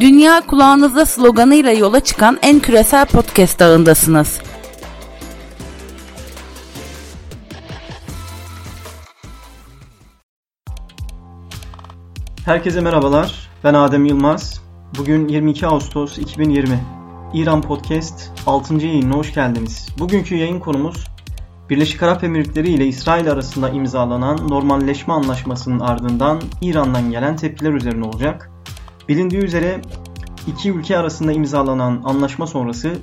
Dünya kulağınızda sloganıyla yola çıkan en küresel podcast ağındasınız. Herkese merhabalar. Ben Adem Yılmaz. Bugün 22 Ağustos 2020. İran Podcast 6. yayınına hoş geldiniz. Bugünkü yayın konumuz Birleşik Arap Emirlikleri ile İsrail arasında imzalanan normalleşme anlaşmasının ardından İran'dan gelen tepkiler üzerine olacak. Bilindiği üzere iki ülke arasında imzalanan anlaşma sonrası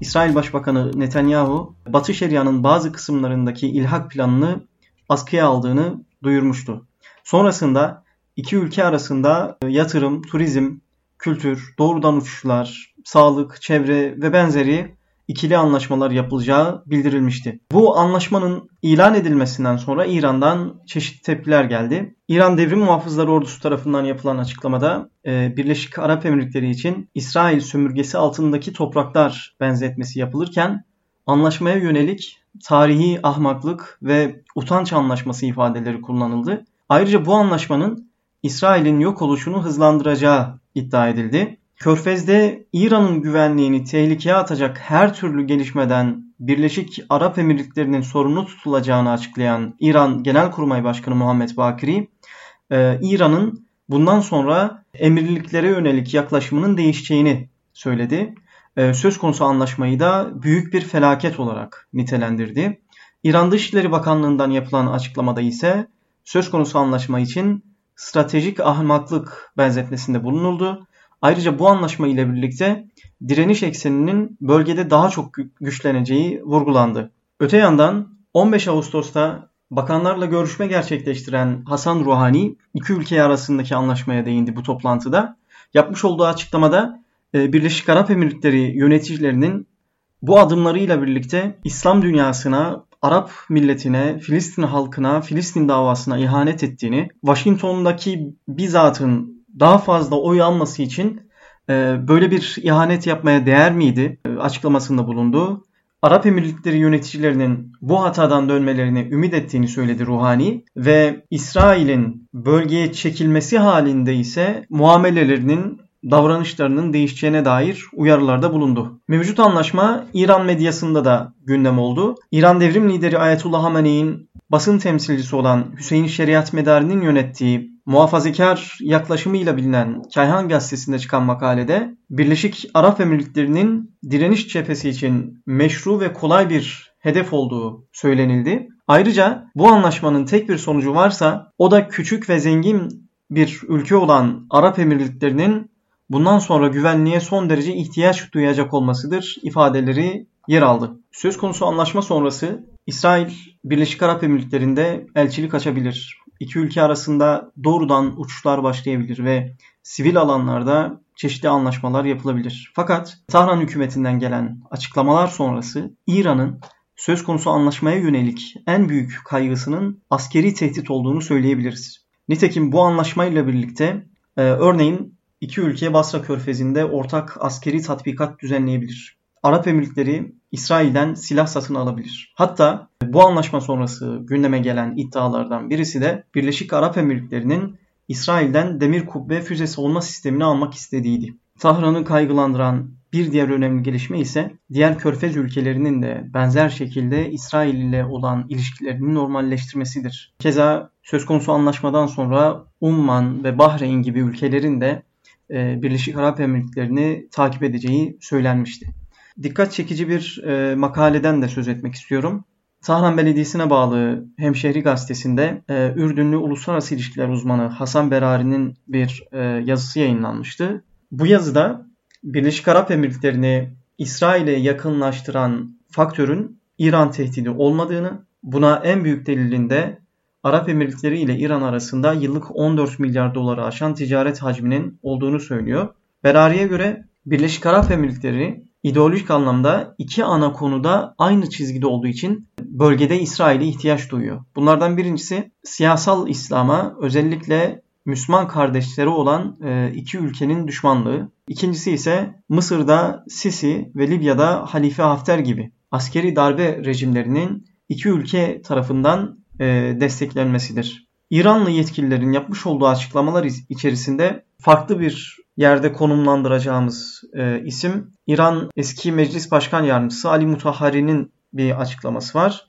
İsrail Başbakanı Netanyahu, Batı Şeria'nın bazı kısımlarındaki ilhak planını askıya aldığını duyurmuştu. Sonrasında iki ülke arasında yatırım, turizm, kültür, doğrudan uçuşlar, sağlık, çevre ve benzeri ikili anlaşmalar yapılacağı bildirilmişti. Bu anlaşmanın ilan edilmesinden sonra İran'dan çeşitli tepkiler geldi. İran Devrim Muhafızları Ordusu tarafından yapılan açıklamada e, Birleşik Arap Emirlikleri için İsrail sömürgesi altındaki topraklar benzetmesi yapılırken anlaşmaya yönelik tarihi ahmaklık ve utanç anlaşması ifadeleri kullanıldı. Ayrıca bu anlaşmanın İsrail'in yok oluşunu hızlandıracağı iddia edildi. Körfez'de İran'ın güvenliğini tehlikeye atacak her türlü gelişmeden Birleşik Arap Emirlikleri'nin sorumlu tutulacağını açıklayan İran Genelkurmay Başkanı Muhammed Bakiri, e, İran'ın bundan sonra emirliklere yönelik yaklaşımının değişeceğini söyledi. E, söz konusu anlaşmayı da büyük bir felaket olarak nitelendirdi. İran Dışişleri Bakanlığı'ndan yapılan açıklamada ise söz konusu anlaşma için stratejik ahmaklık benzetmesinde bulunuldu. Ayrıca bu anlaşma ile birlikte direniş ekseninin bölgede daha çok güçleneceği vurgulandı. Öte yandan 15 Ağustos'ta bakanlarla görüşme gerçekleştiren Hasan Ruhani iki ülke arasındaki anlaşmaya değindi bu toplantıda. Yapmış olduğu açıklamada e, Birleşik Arap Emirlikleri yöneticilerinin bu adımlarıyla birlikte İslam dünyasına, Arap milletine, Filistin halkına, Filistin davasına ihanet ettiğini, Washington'daki bizatın daha fazla oy alması için e, böyle bir ihanet yapmaya değer miydi e, açıklamasında bulundu. Arap Emirlikleri yöneticilerinin bu hatadan dönmelerini ümit ettiğini söyledi Ruhani ve İsrail'in bölgeye çekilmesi halinde ise muamelelerinin davranışlarının değişeceğine dair uyarılarda bulundu. Mevcut anlaşma İran medyasında da gündem oldu. İran devrim lideri Ayetullah Hamene'in basın temsilcisi olan Hüseyin Şeriat Medari'nin yönettiği muhafazakar yaklaşımıyla bilinen Kayhan Gazetesi'nde çıkan makalede Birleşik Arap Emirlikleri'nin direniş cephesi için meşru ve kolay bir hedef olduğu söylenildi. Ayrıca bu anlaşmanın tek bir sonucu varsa o da küçük ve zengin bir ülke olan Arap Emirlikleri'nin bundan sonra güvenliğe son derece ihtiyaç duyacak olmasıdır ifadeleri yer aldı. Söz konusu anlaşma sonrası İsrail Birleşik Arap Emirlikleri'nde elçilik açabilir iki ülke arasında doğrudan uçuşlar başlayabilir ve sivil alanlarda çeşitli anlaşmalar yapılabilir. Fakat Tahran hükümetinden gelen açıklamalar sonrası İran'ın söz konusu anlaşmaya yönelik en büyük kaygısının askeri tehdit olduğunu söyleyebiliriz. Nitekim bu anlaşmayla birlikte e, örneğin iki ülke Basra Körfezi'nde ortak askeri tatbikat düzenleyebilir. Arap Emirlikleri İsrail'den silah satın alabilir. Hatta bu anlaşma sonrası gündeme gelen iddialardan birisi de Birleşik Arap Emirlikleri'nin İsrail'den demir kubbe füze savunma sistemini almak istediğiydi. Tahran'ı kaygılandıran bir diğer önemli gelişme ise diğer körfez ülkelerinin de benzer şekilde İsrail ile olan ilişkilerini normalleştirmesidir. Keza söz konusu anlaşmadan sonra Umman ve Bahreyn gibi ülkelerin de Birleşik Arap Emirlikleri'ni takip edeceği söylenmişti. Dikkat çekici bir e, makaleden de söz etmek istiyorum. Tahran Belediyesi'ne bağlı Hemşehri Gazetesi'nde e, Ürdünlü Uluslararası İlişkiler uzmanı Hasan Berari'nin bir e, yazısı yayınlanmıştı. Bu yazıda Birleşik Arap Emirlikleri'ni İsrail'e yakınlaştıran faktörün İran tehdidi olmadığını, buna en büyük delilinde Arap Emirlikleri ile İran arasında yıllık 14 milyar doları aşan ticaret hacminin olduğunu söylüyor. Berari'ye göre Birleşik Arap Emirlikleri ideolojik anlamda iki ana konuda aynı çizgide olduğu için bölgede İsrail'e ihtiyaç duyuyor. Bunlardan birincisi siyasal İslam'a özellikle Müslüman kardeşleri olan e, iki ülkenin düşmanlığı. İkincisi ise Mısır'da Sisi ve Libya'da Halife Hafter gibi askeri darbe rejimlerinin iki ülke tarafından desteklenmesidir. İranlı yetkililerin yapmış olduğu açıklamalar içerisinde farklı bir yerde konumlandıracağımız e, isim İran eski meclis başkan yardımcısı Ali Mutahhari'nin bir açıklaması var.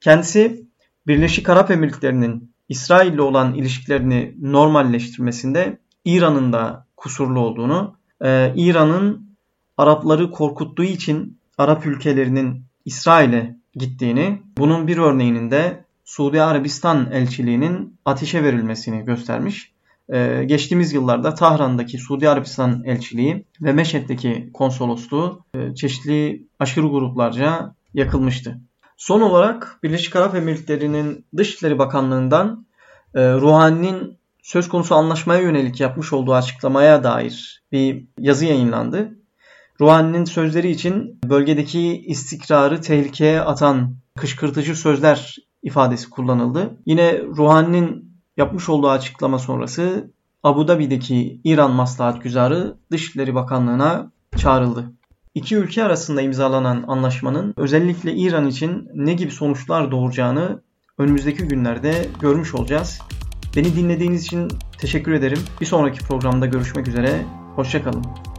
Kendisi Birleşik Arap Emirlikleri'nin İsrail ile olan ilişkilerini normalleştirmesinde İran'ın da kusurlu olduğunu, e, İran'ın Arapları korkuttuğu için Arap ülkelerinin İsrail'e gittiğini, bunun bir örneğinin de Suudi Arabistan elçiliğinin ateşe verilmesini göstermiş. Ee, geçtiğimiz yıllarda Tahran'daki Suudi Arabistan elçiliği ve Meşet'teki konsolosluğu e, çeşitli aşırı gruplarca yakılmıştı. Son olarak Birleşik Arap Emirlikleri'nin Dışişleri Bakanlığı'ndan e, Ruhani'nin söz konusu anlaşmaya yönelik yapmış olduğu açıklamaya dair bir yazı yayınlandı. Ruhani'nin sözleri için bölgedeki istikrarı tehlikeye atan kışkırtıcı sözler ifadesi kullanıldı. Yine Ruhani'nin yapmış olduğu açıklama sonrası Abu Dhabi'deki İran Maslahat Güzarı Dışişleri Bakanlığı'na çağrıldı. İki ülke arasında imzalanan anlaşmanın özellikle İran için ne gibi sonuçlar doğuracağını önümüzdeki günlerde görmüş olacağız. Beni dinlediğiniz için teşekkür ederim. Bir sonraki programda görüşmek üzere. Hoşçakalın.